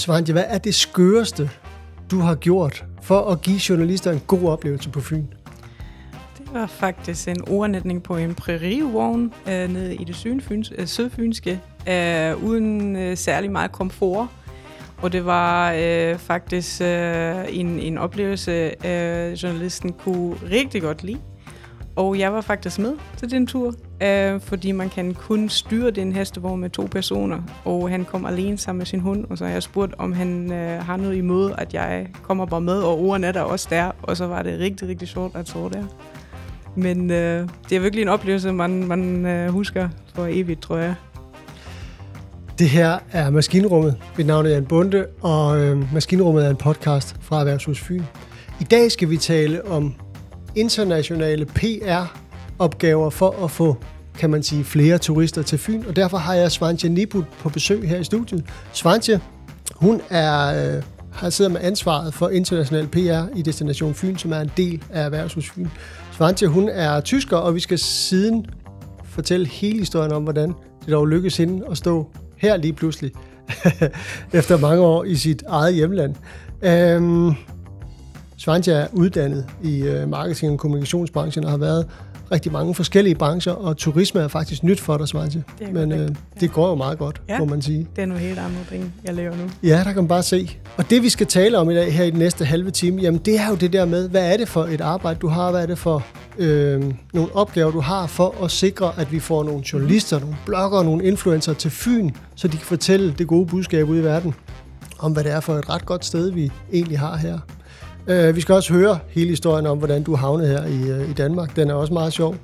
Svante, hvad er det skøreste, du har gjort for at give journalister en god oplevelse på Fyn? Det var faktisk en overnatning på en prærievogn øh, nede i det sydfyns, øh, sydfynske, øh, uden øh, særlig meget komfort. Og det var øh, faktisk øh, en, en oplevelse, øh, journalisten kunne rigtig godt lide. Og jeg var faktisk med til den tur, øh, fordi man kan kun styre den hestevogn med to personer. Og han kom alene sammen med sin hund, og så har jeg spurgt, om han øh, har noget imod, at jeg kommer bare med, og ordene er der også der. Og så var det rigtig, rigtig sjovt at stå der. Men øh, det er virkelig en oplevelse, man, man øh, husker for evigt, tror jeg. Det her er Maskinrummet. Mit navn er Jan Bunde, og øh, Maskinrummet er en podcast fra Erhvervshus Fyn. I dag skal vi tale om internationale PR opgaver for at få, kan man sige, flere turister til Fyn. Og derfor har jeg Svante Nibut på besøg her i studiet. Svante, hun er, øh, har siddet med ansvaret for international PR i Destination Fyn, som er en del af Erhvervshus Fyn. Svante, hun er tysker, og vi skal siden fortælle hele historien om, hvordan det dog lykkedes hende at stå her lige pludselig, efter mange år i sit eget hjemland. Øhm, Svante er uddannet i øh, marketing- og kommunikationsbranchen og har været rigtig mange forskellige brancher, og turisme er faktisk nyt for dig, Svante. Men øh, det går jo meget godt, ja, må man sige. det er noget helt andet ting, jeg laver nu. Ja, der kan man bare se. Og det, vi skal tale om i dag her i den næste halve time, jamen det er jo det der med, hvad er det for et arbejde, du har? Hvad er det for øh, nogle opgaver, du har for at sikre, at vi får nogle journalister, nogle bloggere, nogle influencer til Fyn, så de kan fortælle det gode budskab ud i verden om, hvad det er for et ret godt sted, vi egentlig har her. Øh, vi skal også høre hele historien om, hvordan du havnede her i, øh, i Danmark. Den er også meget sjov.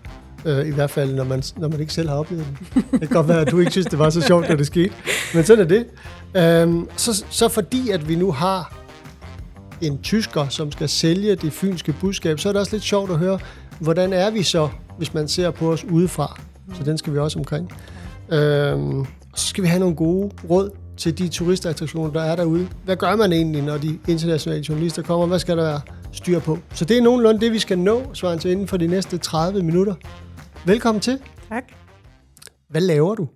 Uh, I hvert fald, når man, når man ikke selv har oplevet den. Det kan godt være, at du ikke synes, det var så sjovt, da det skete. Men sådan er det. Uh, så, så fordi, at vi nu har en tysker, som skal sælge det fynske budskab, så er det også lidt sjovt at høre, hvordan er vi så, hvis man ser på os udefra. Så den skal vi også omkring. Uh, så skal vi have nogle gode råd til de turistattraktioner, der er derude. Hvad gør man egentlig, når de internationale journalister kommer? Hvad skal der være styr på? Så det er nogenlunde det, vi skal nå, til inden for de næste 30 minutter. Velkommen til. Tak. Hvad laver du?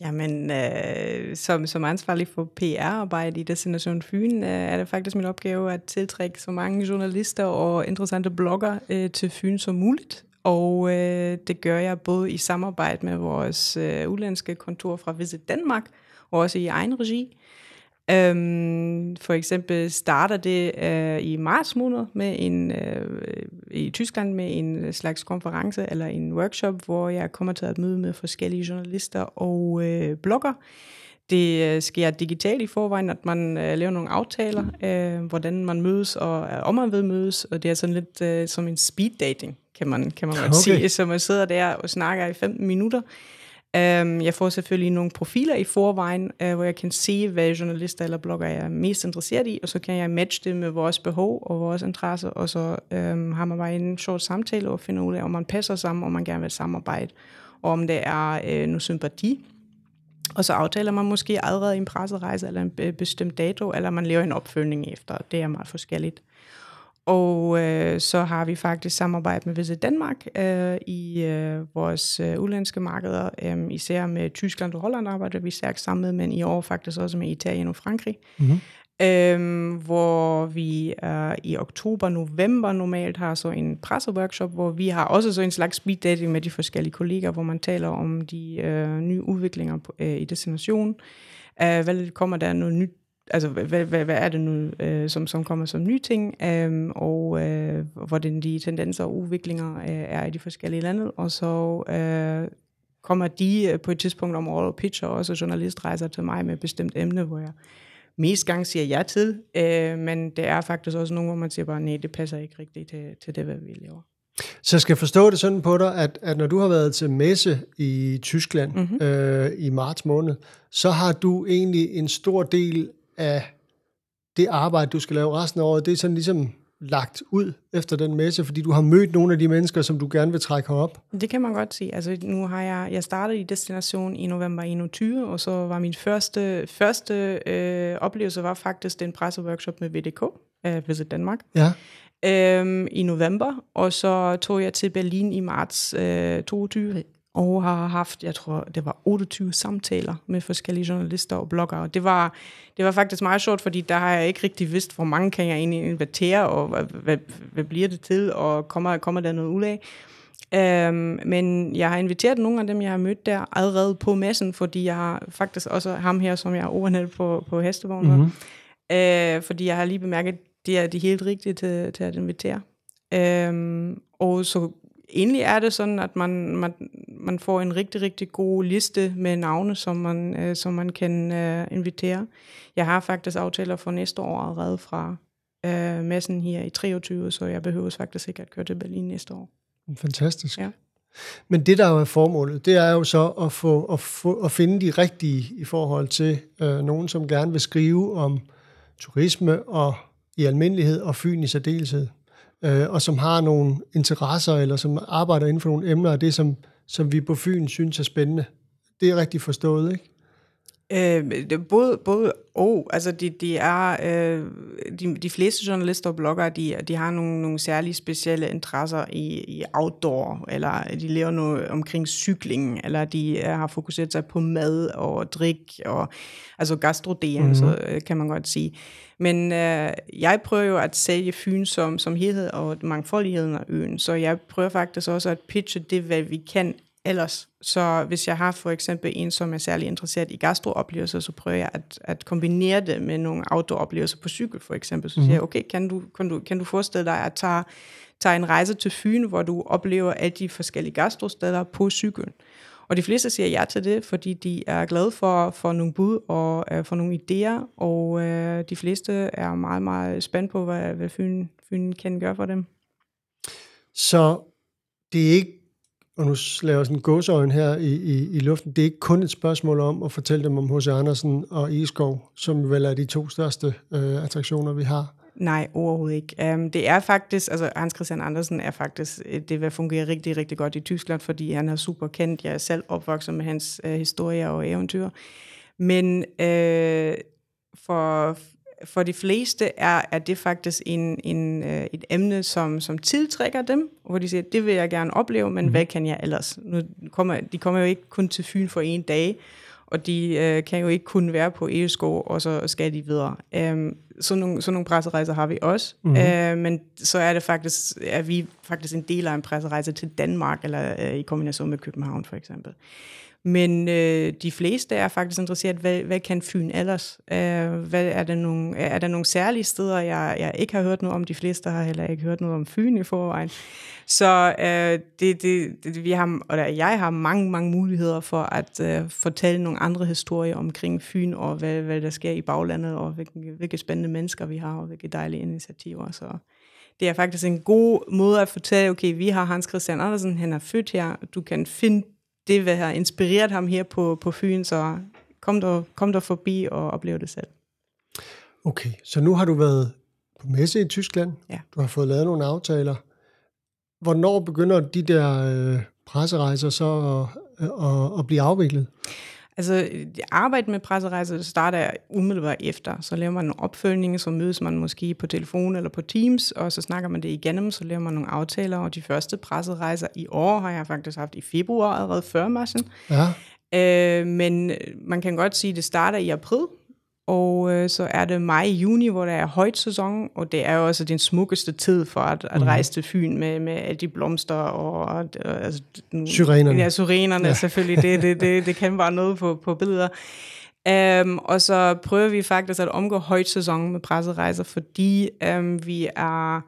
Jamen, øh, som, som ansvarlig for PR-arbejde i Destination Fyn, øh, er det faktisk min opgave at tiltrække så mange journalister og interessante blogger øh, til Fyn som muligt. Og øh, det gør jeg både i samarbejde med vores øh, udlandske kontor fra Visit Danmark, også i egen regi. Um, for eksempel starter det uh, i marts måned med en, uh, i Tyskland med en slags konference eller en workshop, hvor jeg kommer til at møde med forskellige journalister og uh, blogger. Det uh, sker digitalt i forvejen, at man uh, laver nogle aftaler, uh, hvordan man mødes og uh, om man vil mødes, og det er sådan lidt uh, som en speed dating, kan man, kan man okay. sige. Så man sidder der og snakker i 15 minutter, Um, jeg får selvfølgelig nogle profiler i forvejen, uh, hvor jeg kan se, hvad journalister eller blogger er mest interesseret i, og så kan jeg matche det med vores behov og vores interesser, og så um, har man bare en short samtale og finder ud af, om man passer sammen, om man gerne vil samarbejde, og om det er uh, noget sympati. Og så aftaler man måske allerede en presserejse eller en bestemt dato, eller man laver en opfølgning efter. Det er meget forskelligt. Og øh, så har vi faktisk samarbejde med Visit Danmark øh, i øh, vores øh, udlandske markeder, øh, især med Tyskland og Holland arbejder vi stærkt sammen med, men i år faktisk også med Italien og Frankrig. Mm-hmm. Øhm, hvor vi øh, i oktober-november normalt har så en presseworkshop, hvor vi har også så en slags speed dating med de forskellige kolleger, hvor man taler om de øh, nye udviklinger på, øh, i destinationen. Øh, hvad kommer der noget nyt altså, hvad, hvad, hvad er det nu, øh, som, som kommer som nye ting, øh, og øh, hvordan de tendenser og udviklinger øh, er i de forskellige lande, og så øh, kommer de øh, på et tidspunkt om året og pitcher også, journalistrejser til mig med et bestemt emne, hvor jeg mest gang siger ja til, øh, men det er faktisk også nogle, hvor man siger bare, nej, det passer ikke rigtigt til, til det, hvad vi laver. Så jeg skal forstå det sådan på dig, at, at når du har været til messe i Tyskland mm-hmm. øh, i marts måned, så har du egentlig en stor del af det arbejde, du skal lave resten af året, det er sådan ligesom lagt ud efter den messe, fordi du har mødt nogle af de mennesker, som du gerne vil trække op? Det kan man godt sige. Altså, nu har jeg, jeg startet i Destination i november 21, og så var min første, første øh, oplevelse var faktisk den presseworkshop med VDK, øh, Visit Danmark. Ja. Øhm, i november, og så tog jeg til Berlin i marts øh, 22, og har haft, jeg tror, det var 28 samtaler med forskellige journalister og bloggere. Det var, det var faktisk meget sjovt, fordi der har jeg ikke rigtig vidst, hvor mange kan jeg egentlig invitere, og hvad, hvad, hvad bliver det til, og kommer, kommer der noget ud af. Um, men jeg har inviteret nogle af dem, jeg har mødt der, allerede på messen, fordi jeg har faktisk også ham her, som jeg har overnatte på, på hestevognen. Mm-hmm. Uh, fordi jeg har lige bemærket, det er de helt rigtige til, til at invitere. Um, og så egentlig er det sådan, at man, man, man får en rigtig, rigtig god liste med navne, som man, øh, som man kan øh, invitere. Jeg har faktisk aftaler for næste år allerede fra øh, messen her i 23, så jeg behøver faktisk ikke at køre til Berlin næste år. Fantastisk. Ja. Men det, der jo er formålet, det er jo så at, få, at, få, at finde de rigtige i forhold til øh, nogen, som gerne vil skrive om turisme og i almindelighed og Fyn i særdeleshed øh, og som har nogle interesser, eller som arbejder inden for nogle emner af det, som, som vi på Fyn synes er spændende. Det er rigtig forstået, ikke? Øh, både, både og, altså de, de er, øh, de, de fleste journalister og bloggere, de, de har nogle, nogle særlige specielle interesser i, i outdoor, eller de lever noget omkring cykling, eller de er, har fokuseret sig på mad og drik, og altså gastroderen, mm-hmm. så øh, kan man godt sige. Men øh, jeg prøver jo at sælge Fyn som, som helhed og mangfoldigheden af øen, så jeg prøver faktisk også at pitche det, hvad vi kan ellers. Så hvis jeg har for eksempel en, som er særlig interesseret i gastrooplevelser, så prøver jeg at, at kombinere det med nogle outdoor-oplevelser på cykel for eksempel. Så siger jeg, mhm. okay, kan du, kan, du, kan du forestille dig at tage, tage en rejse til Fyn, hvor du oplever alle de forskellige gastrosteder på cykel? Og de fleste siger ja til det, fordi de er glade for, for nogle bud og uh, for nogle idéer, og uh, de fleste er meget, meget spændt på, hvad, hvad Fyn, Fyn kan gøre for dem. Så det er ikke og nu laver jeg sådan en gåseøjne her i, i, i luften, det er ikke kun et spørgsmål om at fortælle dem om H.C. Andersen og Egeskov, som vel er de to største øh, attraktioner, vi har. Nej, overhovedet ikke. Um, det er faktisk, altså Hans Christian Andersen er faktisk, øh, det vil fungere rigtig, rigtig godt i Tyskland, fordi han er super kendt. Jeg er selv opvokset med hans øh, historier og eventyr. Men øh, for, for de fleste er, er det faktisk en, en, uh, et emne, som, som tiltrækker dem, hvor de siger, det vil jeg gerne opleve, men mm. hvad kan jeg ellers? Nu kommer, de kommer jo ikke kun til Fyn for en dag, og de øh, kan jo ikke kun være på EU-skov, og så skal de videre. Um, sådan, nogle, sådan nogle presserejser har vi også, mm-hmm. uh, men så er det faktisk, er vi faktisk en del af en presserejse til Danmark, eller uh, i kombination med København for eksempel. Men øh, de fleste er faktisk interesseret, hvad, hvad kan Fyn ellers? Øh, hvad, er, der nogle, er der nogle særlige steder, jeg, jeg ikke har hørt noget om? De fleste har heller ikke hørt noget om Fyn i forvejen. Så øh, det, det, det, vi har, eller jeg har mange, mange muligheder for at øh, fortælle nogle andre historier omkring Fyn, og hvad, hvad der sker i baglandet, og hvilke, hvilke spændende mennesker vi har, og hvilke dejlige initiativer. Så det er faktisk en god måde at fortælle, okay, vi har Hans Christian Andersen, han er født her, du kan finde det, hvad har inspireret ham her på, på Fyn, så kom der, kom der forbi og opleve det selv. Okay, så nu har du været på messe i Tyskland, ja. du har fået lavet nogle aftaler. Hvornår begynder de der øh, presserejser så at, at, at blive afviklet? Altså, arbejdet med presserejser starter umiddelbart efter. Så laver man en opfølgning, så mødes man måske på telefon eller på Teams, og så snakker man det igennem, så laver man nogle aftaler, og de første presserejser i år har jeg faktisk haft i februar, allerede før marsen. Ja. Øh, men man kan godt sige, at det starter i april, og øh, så er det maj-juni, hvor der er højt sæson, og det er jo også den smukkeste tid for at, at mhm. rejse til Fyn med, med alle de blomster og, og altså, syrenerne. Ja, syrenerne ja. selvfølgelig. Det, det, det, det kan bare noget på, på billeder. Um, og så prøver vi faktisk at omgå højt sæson med presserejser, fordi um, vi er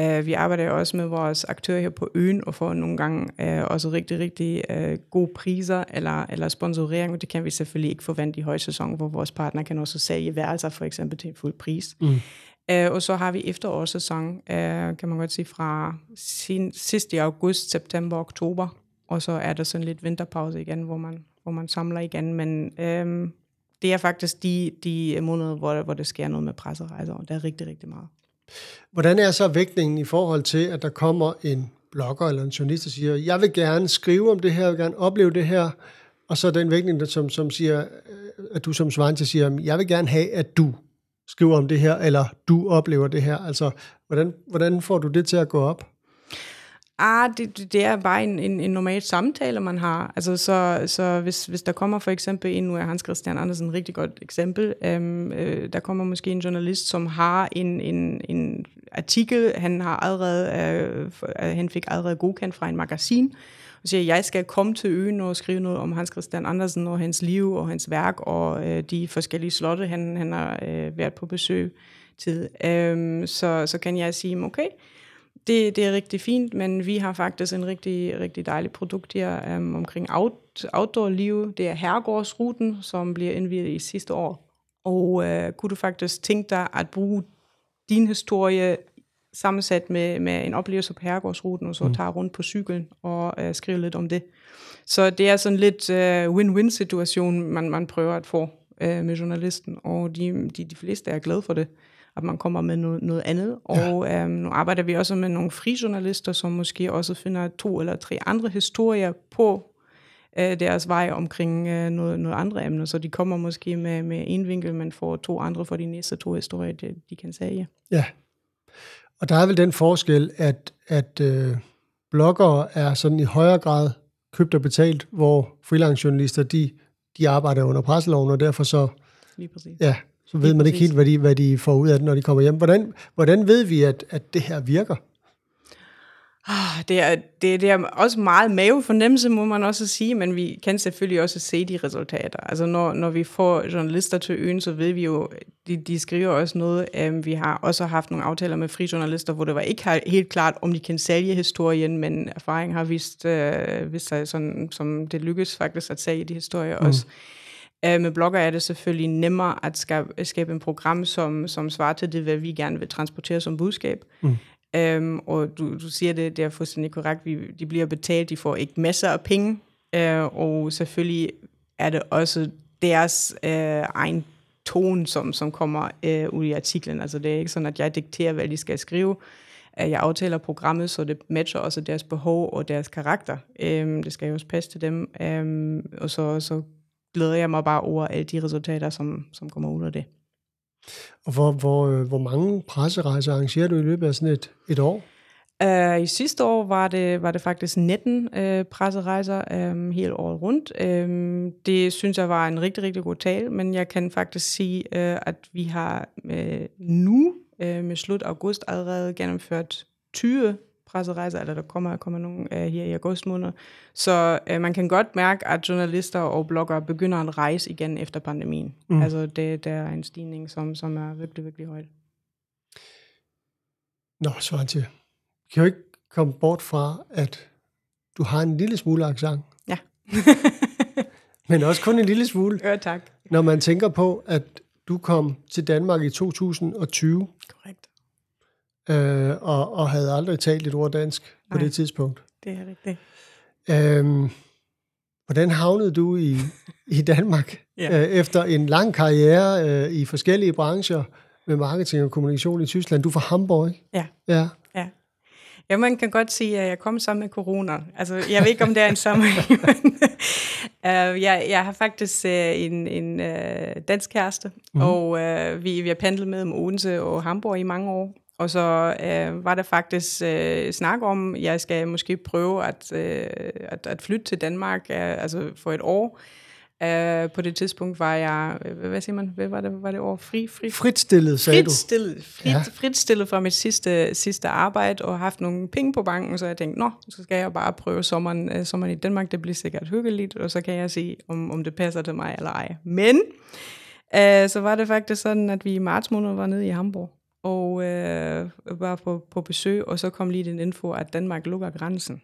Uh, vi arbejder også med vores aktører her på øen og får nogle gange uh, også rigtig, rigtig uh, gode priser eller, eller sponsorering, og det kan vi selvfølgelig ikke forvente i højsæson, hvor vores partner kan også sælge værelser for eksempel til fuld pris. Mm. Uh, og så har vi efterårssæson, uh, kan man godt sige, fra sin, sidst i august, september, oktober, og så er der sådan lidt vinterpause igen, hvor man, hvor man samler igen, men uh, det er faktisk de, de måneder, hvor, hvor det sker noget med presserejser, og det er rigtig, rigtig meget. Hvordan er så vægtningen i forhold til, at der kommer en blogger eller en journalist, der siger, jeg vil gerne skrive om det her, jeg vil gerne opleve det her, og så den vægtning, der som, som siger, øh, at du som Svante siger, jeg vil gerne have, at du skriver om det her, eller du oplever det her. Altså, hvordan, hvordan får du det til at gå op? Ah, det, det er bare en, en, en normal samtale, man har. Altså, så, så hvis, hvis der kommer for eksempel en, nu er Hans Christian Andersen et rigtig godt eksempel, øhm, øh, der kommer måske en journalist, som har en, en, en artikel, han har allerede, øh, han fik allerede godkendt fra en magasin, og siger, jeg skal komme til øen og skrive noget om Hans Christian Andersen og hans liv og hans værk og øh, de forskellige slotte, han, han har øh, været på besøg til. Øhm, så, så kan jeg sige, okay, det, det er rigtig fint, men vi har faktisk en rigtig, rigtig dejlig produkt her um, omkring out, outdoor-liv. Det er Herregårdsruten, som bliver indvidet i sidste år. Og uh, kunne du faktisk tænke dig at bruge din historie sammensat med, med en oplevelse på Herregårdsruten, og så mm. tage rundt på cyklen og uh, skrive lidt om det. Så det er sådan lidt uh, win-win situation, man, man prøver at få uh, med journalisten, og de, de, de fleste er glade for det at man kommer med noget, noget andet. Og ja. øhm, nu arbejder vi også med nogle frijournalister, som måske også finder to eller tre andre historier på øh, deres vej omkring øh, noget, noget andre emner. Så de kommer måske med, med en vinkel, men får to andre for de næste to historier, de, de kan sige. Ja, og der er vel den forskel, at, at øh, bloggere er sådan i højere grad købt og betalt, hvor freelance-journalister, de, de arbejder under presseloven, og derfor så... Lige præcis. Ja, så ved man ikke helt, hvad de, hvad de får ud af det, når de kommer hjem. Hvordan, hvordan ved vi, at, at det her virker? Ah, det er, det, det er også meget mavefornemmelse, må man også sige, men vi kan selvfølgelig også se de resultater. Altså når, når vi får journalister til øen, så ved vi jo, de, de skriver også noget. Um, vi har også haft nogle aftaler med fri journalister, hvor det var ikke helt klart, om de kan sælge historien, men erfaring har vist, uh, vist sig, sådan, som det lykkes faktisk at sælge de historier mm. også. Uh, med blogger er det selvfølgelig nemmere at skabe, skabe en program, som, som svarer til det, hvad vi gerne vil transportere som budskab. Mm. Um, og du, du siger det, det er fuldstændig korrekt, vi, de bliver betalt, de får ikke masser af penge, uh, og selvfølgelig er det også deres uh, egen tone, som, som kommer uh, ud i artiklen. Altså det er ikke sådan, at jeg dikterer, hvad de skal skrive. Uh, jeg aftaler programmet, så det matcher også deres behov og deres karakter. Um, det skal jo også passe til dem. Um, og så, så glæder jeg mig bare over alle de resultater, som, som kommer ud af det. Og hvor, hvor, øh, hvor mange presserejser arrangerer du i løbet af sådan et, et år? Uh, I sidste år var det, var det faktisk 19 uh, presserejser um, hele året rundt. Um, det synes jeg var en rigtig, rigtig god tale, men jeg kan faktisk sige, uh, at vi har uh, nu uh, med slut august allerede gennemført 20 presserejser, eller der kommer, kommer nogen uh, her i august måned. Så uh, man kan godt mærke, at journalister og bloggere begynder at rejse igen efter pandemien. Mm. Altså det, der er en stigning, som, som er virkelig, virkelig højt. Nå, Svante, kan jo ikke komme bort fra, at du har en lille smule accent. Ja. Men også kun en lille smule. Ja, tak. Når man tænker på, at du kom til Danmark i 2020. Korrekt øh, og, og havde aldrig talt et ord dansk på Nej, det tidspunkt. det er rigtigt. Øhm, hvordan havnede du i, i Danmark Ja. øh, efter en lang karriere øh, i forskellige brancher med marketing og kommunikation i Tyskland? Du er fra Hamburg, ikke? Ja. Ja. Ja, man kan godt sige, at jeg kom sammen med corona. Altså, jeg ved ikke, om det er en sammenhæng, men uh, jeg, jeg har faktisk uh, en, en uh, dansk kæreste, mm. og uh, vi, vi har pendlet med om Odense og Hamburg i mange år. Og så øh, var der faktisk øh, snak om, at jeg skal måske prøve at, øh, at, at flytte til Danmark øh, altså for et år. Øh, på det tidspunkt var jeg, øh, hvad siger man, hvad var det, var det år? Fri, fri, Fritstillet, sagde fritstillet, frit, Ja. ja. fritstillet fra mit sidste, sidste arbejde og haft nogle penge på banken, så jeg tænkte, nå, så skal jeg bare prøve sommeren, øh, sommeren i Danmark, det bliver sikkert hyggeligt, og så kan jeg se, om, om det passer til mig eller ej. Men øh, så var det faktisk sådan, at vi i marts måned var nede i Hamburg, og øh, var på, på besøg, og så kom lige den info, at Danmark lukker grænsen.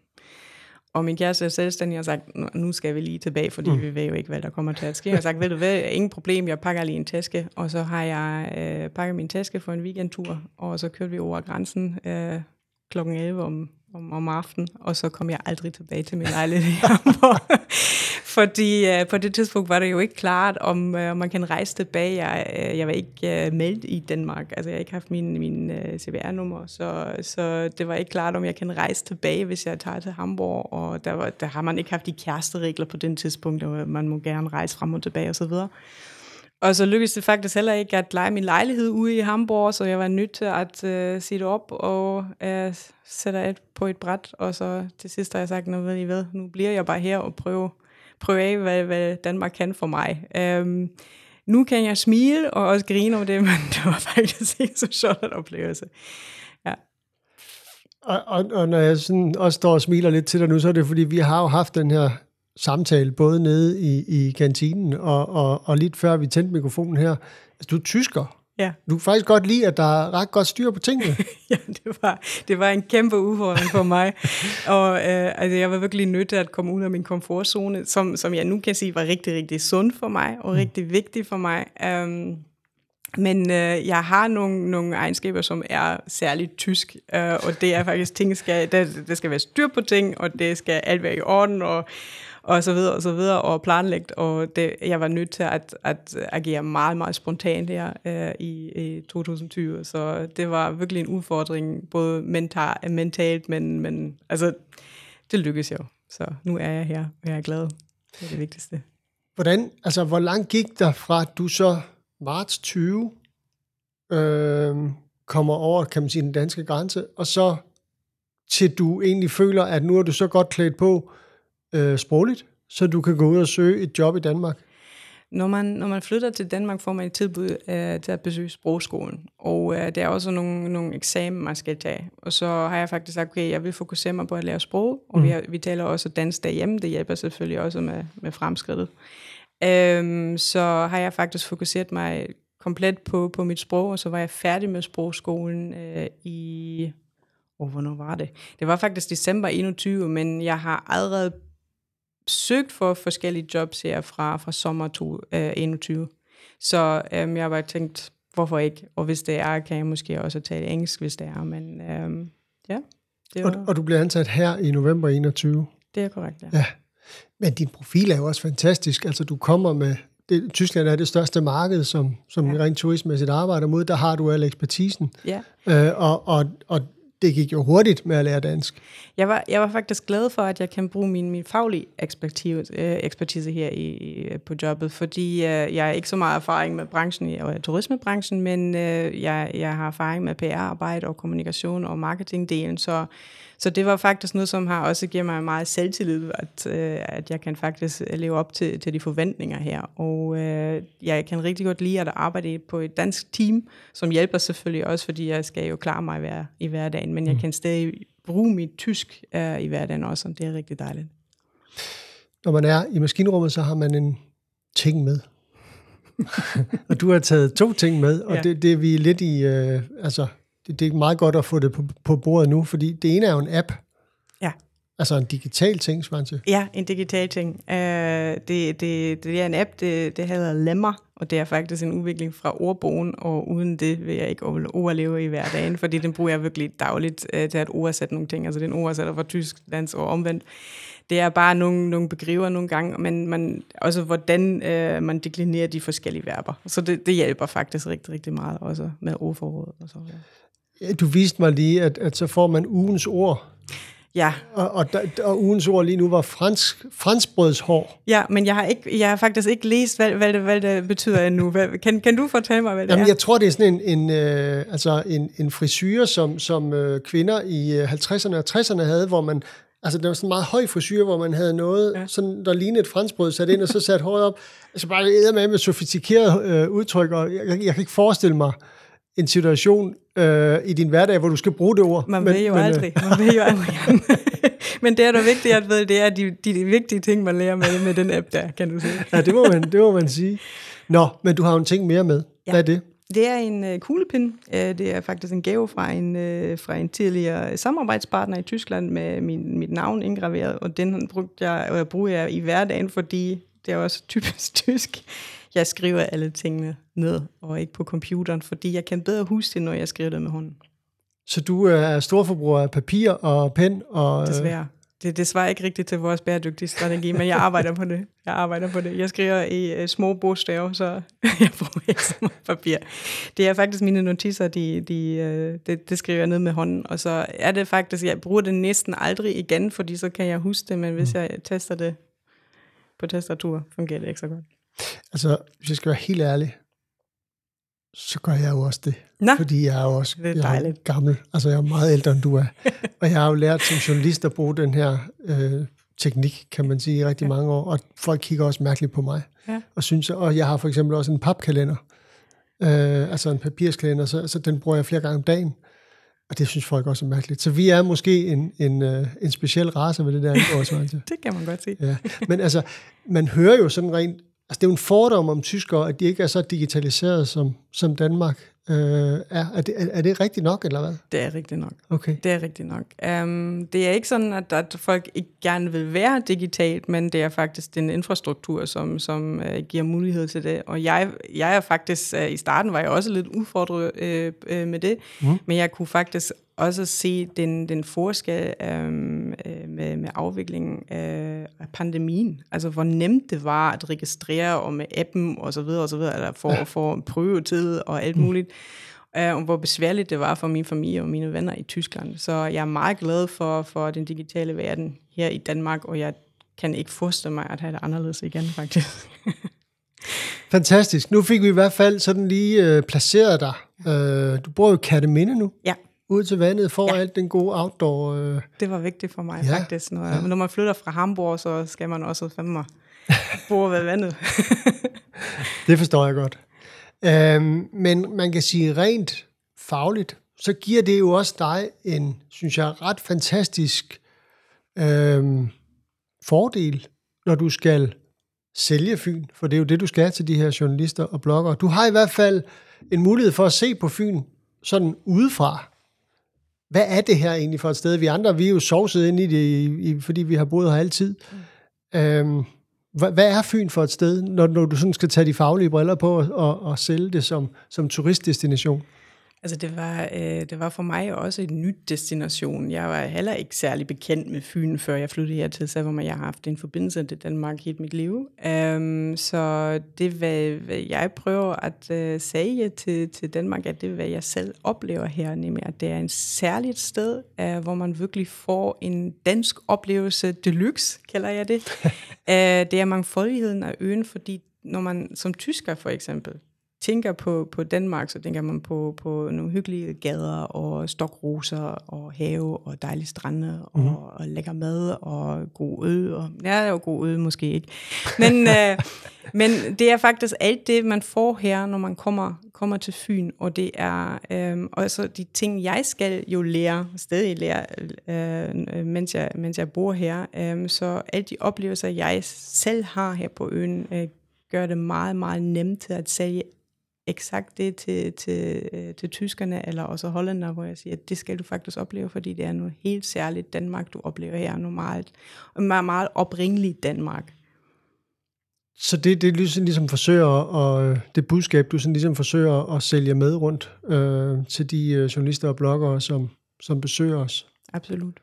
Og min kæreste er selvstændig og har sagt, "Nu- skal vi lige tilbage, fordi mm. vi ved jo ikke, hvad der kommer til at ske. Jeg har sagt, ved du hvad, ingen problem, jeg pakker lige en taske. Og så har jeg øh, pakket min taske for en weekendtur, og så kørte vi over grænsen øh, klokken 11 om, om, om aftenen, og så kom jeg aldrig tilbage til min lejlighed i Hamburg. Fordi øh, på det tidspunkt var det jo ikke klart, om, øh, om man kan rejse tilbage. Jeg, øh, jeg var ikke øh, meldt i Danmark, altså jeg har ikke haft min, min øh, CVR-nummer, så, så det var ikke klart, om jeg kan rejse tilbage, hvis jeg tager til Hamburg, og der, var, der har man ikke haft de kæresteregler på den tidspunkt, og man må gerne rejse frem og tilbage osv. Og så lykkedes det faktisk heller ikke at lege min lejlighed ude i Hamburg, så jeg var nødt til at øh, uh, sætte op og uh, sætte et på et bræt. Og så til sidst har jeg sagt, nu ved I hvad, nu bliver jeg bare her og prøve, prøve af, hvad, hvad Danmark kan for mig. Um, nu kan jeg smile og også grine over det, men det var faktisk ikke så sjovt en oplevelse. Ja. Og, og, og når jeg sådan også står og smiler lidt til dig nu, så er det fordi, vi har jo haft den her samtale, både nede i, i kantinen og, og, og lidt før vi tændte mikrofonen her. Altså, du er tysker. Ja. Du kan faktisk godt lide, at der er ret godt styr på tingene. ja, det var, det var en kæmpe udfordring for mig. og øh, altså, jeg var virkelig nødt til at komme ud af min komfortzone, som, som jeg nu kan sige var rigtig, rigtig sund for mig, og mm. rigtig vigtig for mig. Um, men øh, jeg har nogle, nogle egenskaber, som er særligt tysk, øh, og det er faktisk, ting skal, der, der skal være styr på ting, og det skal alt være i orden, og og så videre og så videre, og planlægt, og det, jeg var nødt til at, at agere meget, meget spontant her øh, i, i 2020, så det var virkelig en udfordring, både mental, mentalt, men, men altså, det lykkedes jo, så nu er jeg her, og jeg er glad. Det er det vigtigste. Hvordan, altså, hvor langt gik der fra, at du så marts 20 øh, kommer over, kan man sige, den danske grænse, og så til du egentlig føler, at nu er du så godt klædt på, øh, sprogligt, så du kan gå ud og søge et job i Danmark? Når man, når man flytter til Danmark, får man et tilbud øh, til at besøge sprogskolen. Og øh, der er også nogle, nogle eksamen, man skal tage. Og så har jeg faktisk sagt, okay, jeg vil fokusere mig på at lære sprog. Og mm. vi, har, vi taler også dansk derhjemme. Det hjælper selvfølgelig også med, med fremskridtet. Øhm, så har jeg faktisk fokuseret mig komplet på, på mit sprog, og så var jeg færdig med sprogskolen øh, i... Oh, hvornår var det? Det var faktisk december 21, men jeg har allerede søgt for forskellige jobs her fra, fra sommer 2021. Øh, så øhm, jeg var tænkt, hvorfor ikke? Og hvis det er, kan jeg måske også tale engelsk, hvis det er. Men øhm, ja. Det var... og, og du bliver ansat her i november 21? Det er korrekt, ja. ja. Men din profil er jo også fantastisk. Altså, du kommer med... Det, Tyskland er det største marked, som, som ja. rent turistmæssigt arbejder mod. Der har du al ekspertisen. Ja. Øh, og, og, og det gik jo hurtigt med at lære dansk. Jeg var, jeg var faktisk glad for, at jeg kan bruge min, min faglige ekspertise, øh, ekspertise her i, øh, på jobbet, fordi øh, jeg har ikke så meget erfaring med branchen, og turismebranchen, men øh, jeg, jeg har erfaring med PR-arbejde og kommunikation og marketingdelen, så så det var faktisk noget, som har også givet mig meget selvtillid, at, øh, at jeg kan faktisk leve op til, til de forventninger her. Og øh, jeg kan rigtig godt lide at arbejde på et dansk team, som hjælper selvfølgelig også, fordi jeg skal jo klare mig hver, i hverdagen, men jeg mm. kan stadig bruge mit tysk øh, i hverdagen også, og det er rigtig dejligt. Når man er i maskinrummet, så har man en ting med. og du har taget to ting med, og ja. det, det er vi lidt i, øh, altså det, det er meget godt at få det på, på bordet nu, fordi det ene er jo en app. Ja. Altså en digital ting, Svante. Ja, en digital ting. Uh, det, det, det er en app, det, det hedder Lemmer, og det er faktisk en udvikling fra ordbogen, og uden det vil jeg ikke overleve i hverdagen, fordi den bruger jeg virkelig dagligt uh, til at oversætte nogle ting. Altså den oversætter fra tysk, dansk og omvendt. Det er bare nogle, nogle begriver nogle gange, men man, også hvordan uh, man deklinerer de forskellige verber. Så det, det hjælper faktisk rigtig, rigtig meget også med ordforrådet og så videre. Du viste mig lige, at, at så får man ugens ord. Ja. Og, og, og ugens ord lige nu var fransk, franskbrødshår. Ja, men jeg har, ikke, jeg har faktisk ikke læst, hvad, hvad, det, hvad det betyder endnu. Hvad, kan, kan du fortælle mig, hvad det Jamen, er? Jeg tror, det er sådan en, en, øh, altså en, en frisyr, som, som øh, kvinder i 50'erne øh, og 60'erne havde, hvor man Altså, det var sådan en meget høj frisyr, hvor man havde noget, ja. sådan, der lignede et franskbrød sat ind, og så satte håret op. Altså bare æder med med sofistikeret øh, udtryk, og jeg, jeg, jeg kan ikke forestille mig en situation, øh, i din hverdag, hvor du skal bruge det ord. Man men, ved jo men, øh, aldrig. Man ved jo aldrig. men det er da vigtigt at vide, det er de, de, vigtige ting, man lærer med, med den app der, kan du sige. ja, det må, man, det må man sige. Nå, men du har jo en ting mere med. Ja. Hvad er det? Det er en uh, kuglepind. Uh, det er faktisk en gave fra en, uh, fra en tidligere samarbejdspartner i Tyskland med min, mit navn indgraveret, og den brugte jeg, og jeg bruger jeg i hverdagen, fordi det er også typisk tysk jeg skriver alle tingene ned, og ikke på computeren, fordi jeg kan bedre huske det, når jeg skriver det med hånden. Så du er storforbruger af papir og pen? Og, øh, Desværre. Det, det svarer ikke rigtigt til vores bæredygtige strategi, men jeg arbejder på det. Jeg arbejder på det. Jeg skriver i uh, små bogstaver, så jeg bruger ikke så meget papir. Det er faktisk mine notiser, de, de, uh, det, det skriver jeg ned med hånden. Og så er det faktisk, jeg bruger det næsten aldrig igen, fordi så kan jeg huske det, men hvis mm. jeg tester det på tastatur, fungerer det ikke så godt. Altså, hvis jeg skal være helt ærlig, så gør jeg jo også det. Nå, Fordi jeg er jo også Det er jeg er gammel. Altså, jeg er meget ældre, end du er. og jeg har jo lært som journalist at bruge den her øh, teknik, kan man sige, i rigtig Ja. mange år. Og folk kigger også mærkeligt på mig. Ja. Og, synes, og jeg har for eksempel også en papkalender. Øh, altså en papirskalender, så, så den bruger jeg flere gange om dagen. Og det synes folk også er mærkeligt. Så vi er måske en, en, øh, en speciel race ved det der angår, Svante. det kan man godt sige. Ja, men altså, man hører jo sådan rent, altså det er jo en fordom om tyskere, at de ikke er så digitaliseret som, som Danmark øh, er. Er det, er, er det rigtigt nok, eller hvad? Det er rigtigt nok. Okay. Det er rigtigt nok. Um, det er ikke sådan, at, at folk ikke gerne vil være digitalt, men det er faktisk den infrastruktur, som, som uh, giver mulighed til det. Og jeg, jeg er faktisk, uh, i starten var jeg også lidt udfordret uh, uh, med det, mm. men jeg kunne faktisk også se den, den forskel um, uh, med, med afviklingen af, pandemien. Altså, hvor nemt det var at registrere og med appen og så videre og så videre, eller for at få en prøvetid og alt muligt. Uh, og hvor besværligt det var for min familie og mine venner i Tyskland. Så jeg er meget glad for, for den digitale verden her i Danmark, og jeg kan ikke forestille mig at have det anderledes igen, faktisk. Fantastisk. Nu fik vi i hvert fald sådan lige øh, placeret dig. Øh, du bor jo i Katteminde nu, ja, ude til vandet, for Ja. alt den gode outdoor. Øh. det var vigtigt for mig, Ja, ja, faktisk. Når, ja. når man flytter fra Hamburg, så skal man også fandme bo ved vandet. Det forstår jeg godt. Øhm, men man kan sige rent fagligt, så giver det jo også dig en, synes jeg, ret fantastisk øhm, fordel, når du skal sælge Fyn, for det er jo det, du skal til de her journalister og bloggere. Du har i hvert fald en mulighed for at se på Fyn sådan udefra. Hvad er det her egentlig for et sted? Vi andre, vi er jo sovset ind i det, i, i, fordi vi har boet her altid. Mm. Øhm, hvad, hvad er Fyn for et sted, når, når du sådan skal tage de faglige briller på og, og, og sælge det som, som turistdestination? Altså det var, øh, det var for mig også en ny destination. Jeg var heller ikke særlig bekendt med Fyn, før jeg flyttede hertil, selvom jeg har haft en forbindelse til Danmark hele mit liv. Um, så det, hvad, hvad jeg prøver at uh, sige til, til Danmark, at det er, hvad jeg selv oplever her, nemlig at det er en særligt sted, uh, hvor man virkelig får en dansk oplevelse deluxe, kalder jeg det. uh, det er mangfoldigheden af øen, fordi når man som tysker for eksempel, tænker på, på Danmark, så tænker man på, på nogle hyggelige gader og stokroser og have og dejlige strande og, mm. og lækker mad og god øl. Og, ja, det er jo god øl måske ikke. Men, øh, men det er faktisk alt det, man får her, når man kommer, kommer til Fyn. Og det er øh, også de ting, jeg skal jo lære, stadig lære, øh, mens, jeg, mens jeg bor her. Øh, så alle de oplevelser, jeg selv har her på øen, øh, gør det meget, meget nemt til at sælge eksakt det til, til, øh, til tyskerne eller også hollænder, hvor jeg siger, at det skal du faktisk opleve, fordi det er noget helt særligt Danmark, du oplever her normalt. Og meget, meget oprindeligt Danmark. Så det, det ligesom, ligesom forsøger, og det budskab, du sådan ligesom forsøger at sælge med rundt øh, til de øh, journalister og bloggere, som, som besøger os. Absolut.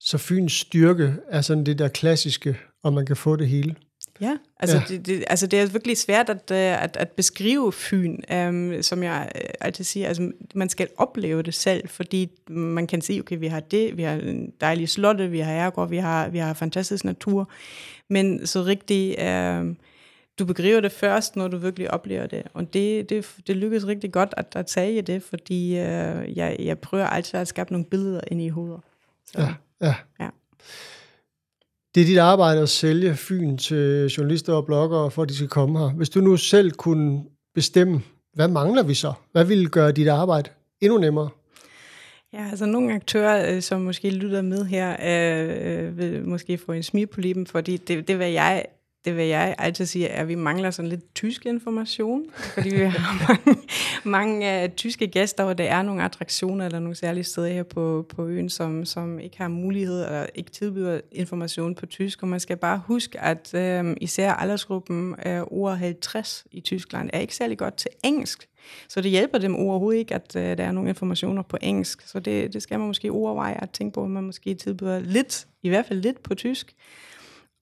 Så Fyns styrke er sådan det der klassiske, og man kan få det hele. Ja, altså, Ja. Det, det, altså det er virkelig svært at, øh, at, at beskrive Fyn, um, som jeg øh, altid siger, altså man skal opleve det selv, fordi man kan sige, okay, vi har det, vi har en dejlig slotte, vi har herregård, vi har, vi har fantastisk natur, men så rigtig, uh, du begriber det først, når du virkelig oplever det, og det, det, det lykkes rigtig godt at, at sige det, fordi uh, jeg, jeg prøver altid at skabe nogle billeder ind i hovedet. Så, Ja, ja. Ja. Det er dit arbejde at sælge Fyn til journalister og bloggere, for at de skal komme her. Hvis du nu selv kunne bestemme, hvad mangler vi så? Hvad ville gøre dit arbejde endnu nemmere? Ja, altså nogle aktører, øh, som måske lytter med her, øh, vil måske få en smil på lippen, fordi det, det vil jeg det vil jeg altid sige, at vi mangler sådan lidt tysk information, fordi vi har mange, mange uh, tyske gæster, og der er nogle attraktioner eller nogle særlige steder her på, på øen, som, som ikke har mulighed eller ikke tilbyder information på tysk, og man skal bare huske, at uh, især aldersgruppen uh, over 50 i Tyskland er ikke særlig godt til engelsk, så det hjælper dem overhovedet ikke, at uh, der er nogle informationer på engelsk. Så det, det skal man måske overveje at tænke på, at man måske tilbyder lidt, i hvert fald lidt på tysk.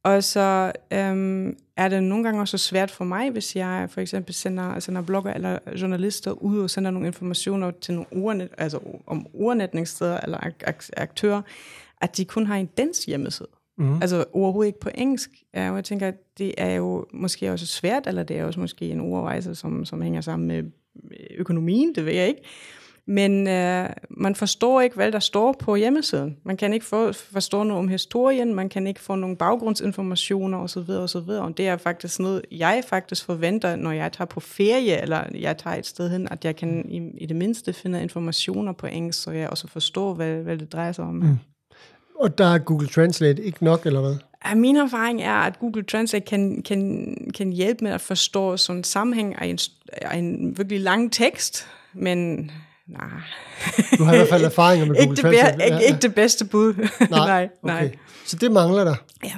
Og så øhm, er det nogle gange også svært for mig, hvis jeg for eksempel sender, sender blogger eller journalister ud og sender nogle informationer til nogle ordnet, altså om ordnetningssteder eller ak- ak- aktører, at de kun har en dansk hjemmeside. Mm. Altså overhovedet ikke på engelsk. Og jeg tænker, det er jo måske også svært, eller det er også måske en ordrejse, som, som hænger sammen med økonomien, det ved jeg ikke. Men øh, man forstår ikke, hvad der står på hjemmesiden. Man kan ikke for, forstå noget om historien, man kan ikke få nogle baggrundsinformationer osv. osv. Og det er faktisk noget, jeg faktisk forventer, når jeg tager på ferie, eller jeg tager et sted hen, at jeg kan i, i det mindste finde informationer på engelsk, så jeg også forstår, hvad, hvad det drejer sig om. Mm. Og der er Google Translate ikke nok, eller hvad? Min erfaring er, at Google Translate kan, kan, kan hjælpe med at forstå sådan en sammenhæng af en, af en virkelig lang tekst, men nej. Du har i hvert fald erfaringer med Google ikke Translate. Det, ikke, ja, ja. ikke det bedste bud. Nej, nej, okay. nej. Så det mangler der. Ja.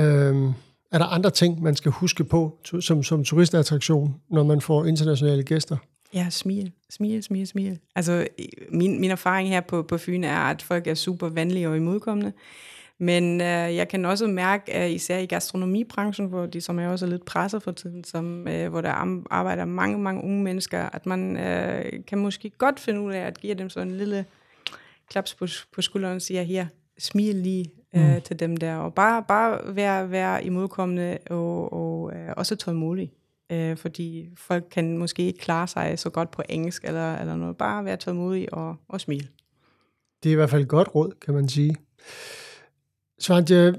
Øhm, er der andre ting, man skal huske på som, som turistattraktion, når man får internationale gæster? Ja, smil. Smil, smil, smil. Altså, min, min erfaring her på, på Fyn er, at folk er super venlige og imodkommende. Men øh, jeg kan også mærke, at især i gastronomibranchen, hvor de som er også lidt presset for tiden, som, øh, hvor der arbejder mange, mange unge mennesker, at man øh, kan måske godt finde ud af at give dem sådan en lille klaps på, på skulderen og sige, her, smil lige øh, mm. til dem der, og bare, bare være, være imodkommende og, og øh, også tålmodig. Øh, fordi folk kan måske ikke klare sig så godt på engelsk eller, eller noget. Bare være tålmodig og, og smile. Det er i hvert fald et godt råd, kan man sige. Svante,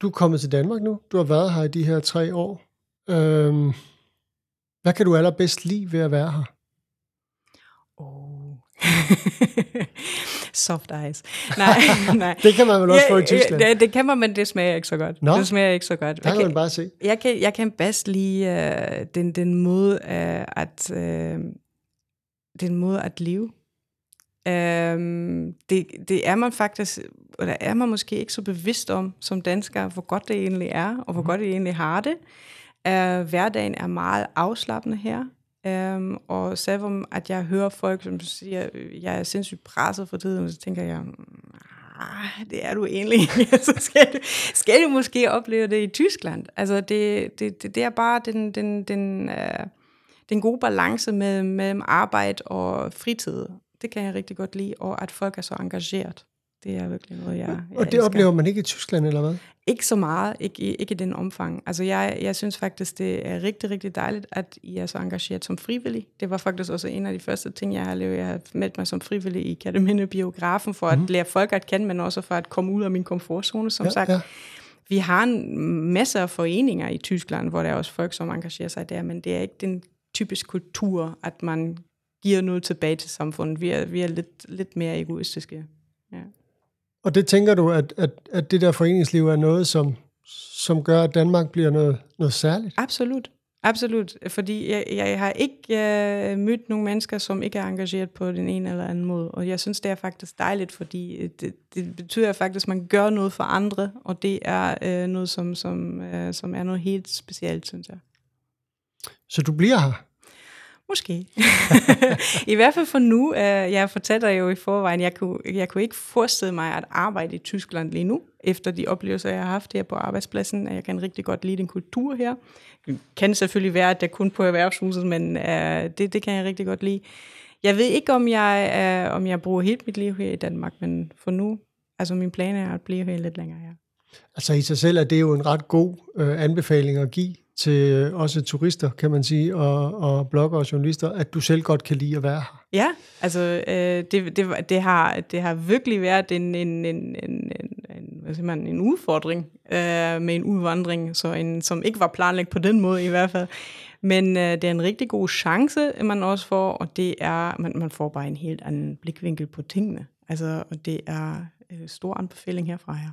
du er kommet til Danmark nu. Du har været her i de her tre år. Øhm, hvad kan du allerbedst lide ved at være her? Oh. Soft ice. Nej, nej. det kan man vel også ja, få i Tyskland? Ja, det kan man, men det smager ikke så godt. Nå, det smager ikke så godt. Der kan man bare se. Jeg kan, jeg kan bedst lide uh, den, den måde uh, at uh, den måde at leve. Uh, det, det er man faktisk, eller er man måske ikke så bevidst om som dansker, hvor godt det egentlig er, og hvor mm. godt det egentlig har det. Uh, hverdagen er meget afslappende her. Um, og selvom at jeg hører folk, som siger, jeg er sindssygt presset for tiden, så tænker jeg, ah, det er du egentlig så skal du, skal du måske opleve det i Tyskland. Altså det, det, det, det er bare den, den, den, uh, den gode balance med, mellem arbejde og fritid. Det kan jeg rigtig godt lide, og at folk er så engageret. Det er virkelig noget, jeg, jeg Og det elsker. oplever man ikke i Tyskland, eller hvad? Ikke så meget, ikke, ikke i den omfang. Altså jeg, jeg synes faktisk, det er rigtig, rigtig dejligt, at I er så engageret som frivillig. Det var faktisk også en af de første ting, jeg har lavet. Jeg har meldt mig som frivillig i Kataminde Biografen, for at mm. lære folk at kende, men også for at komme ud af min komfortzone, som ja, sagt. Ja. Vi har en masse af foreninger i Tyskland, hvor der er også folk, som engagerer sig der, men det er ikke den typiske kultur, at man giver noget tilbage til samfundet. Vi er, vi er lidt, lidt mere egoistiske. Ja. Og det tænker du, at, at, at det der foreningsliv er noget, som, som gør, at Danmark bliver noget, noget særligt? Absolut. Absolut, fordi jeg, jeg har ikke uh, mødt nogle mennesker, som ikke er engageret på den ene eller anden måde, og jeg synes, det er faktisk dejligt, fordi det, det betyder faktisk, at man gør noget for andre, og det er uh, noget, som, som, uh, som er noget helt specielt, synes jeg. Så du bliver her? Måske. I hvert fald for nu. Uh, jeg fortæller jo i forvejen, jeg kunne, jeg kunne ikke forestille mig at arbejde i Tyskland lige nu, efter de oplevelser, jeg har haft her på arbejdspladsen. Jeg kan rigtig godt lide den kultur her. Det kan selvfølgelig være, at det er kun på erhvervshuset, men øh, det, det kan jeg rigtig godt lide. Jeg ved ikke, om jeg, øh, om jeg bruger helt mit liv her i Danmark, men for nu, altså min plan er at blive her lidt længere her. Altså i sig selv er det jo en ret god øh, anbefaling at give til øh, også turister, kan man sige, og, og bloggere og journalister, at du selv godt kan lide at være her. Ja, altså øh, det, det, det, har, det har virkelig været en, en, en, en, en, hvad siger man, en udfordring øh, med en udvandring, så en, som ikke var planlagt på den måde i hvert fald. Men øh, det er en rigtig god chance, man også får, og det er, man, man får bare en helt anden blikvinkel på tingene. Altså, og det er en stor anbefaling herfra her.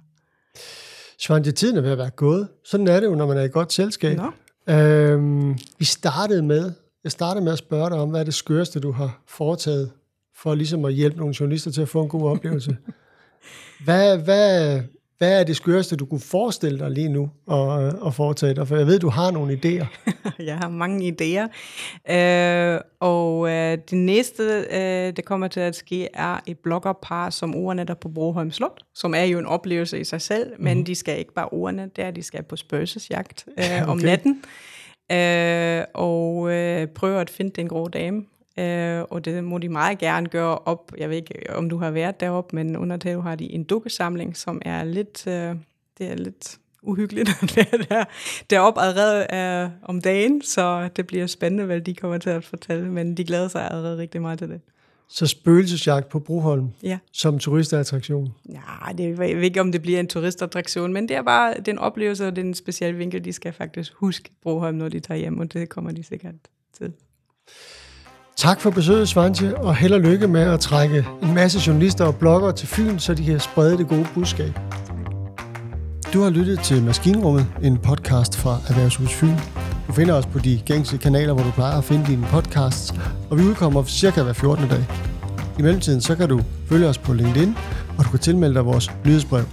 Svante, tiden er ved at være gået. Sådan er det jo, når man er i godt selskab. Nå. Øhm, vi startede med, jeg startede med at spørge dig om, hvad er det skørste, du har foretaget, for ligesom at hjælpe nogle journalister til at få en god oplevelse. hvad, hvad, hvad er det skørste, du kunne forestille dig lige nu at, at foretage dig? For jeg ved, du har nogle idéer. jeg har mange idéer. Øh, og øh, det næste, øh, det kommer til at ske, er et bloggerpar som der på Broholm Slot, som er jo en oplevelse i sig selv, mm. men mhm. de skal ikke bare ordene der, de skal på spøgelsesjagt øh, okay. om natten. Øh, og øh, prøve at finde den grå dame. Øh, og det må de meget gerne gøre op. Jeg ved ikke, om du har været deroppe, men under det har de en dukkesamling, som er lidt, øh, det er lidt uhyggeligt at være der, deroppe allerede øh, om dagen, så det bliver spændende, hvad de kommer til at fortælle, men de glæder sig allerede rigtig meget til det. Så spøgelsesjagt på Broholm Ja. som turistattraktion. Ja, det, ved ikke, om det bliver en turistattraktion, men det er bare den oplevelse, og det er en speciel vinkel, de skal faktisk huske Broholm, når de tager hjem, og det kommer de sikkert til. Tak for besøget, Svante, og held og lykke med at trække en masse journalister og bloggere til Fyn, så de kan sprede det gode budskab. Du har lyttet til Maskinrummet, en podcast fra Erhvervshus Fyn. Du finder os på de gængse kanaler, hvor du plejer at finde dine podcasts, og vi udkommer cirka hver 14. dag. I mellemtiden så kan du følge os på LinkedIn, og du kan tilmelde dig vores nyhedsbrev.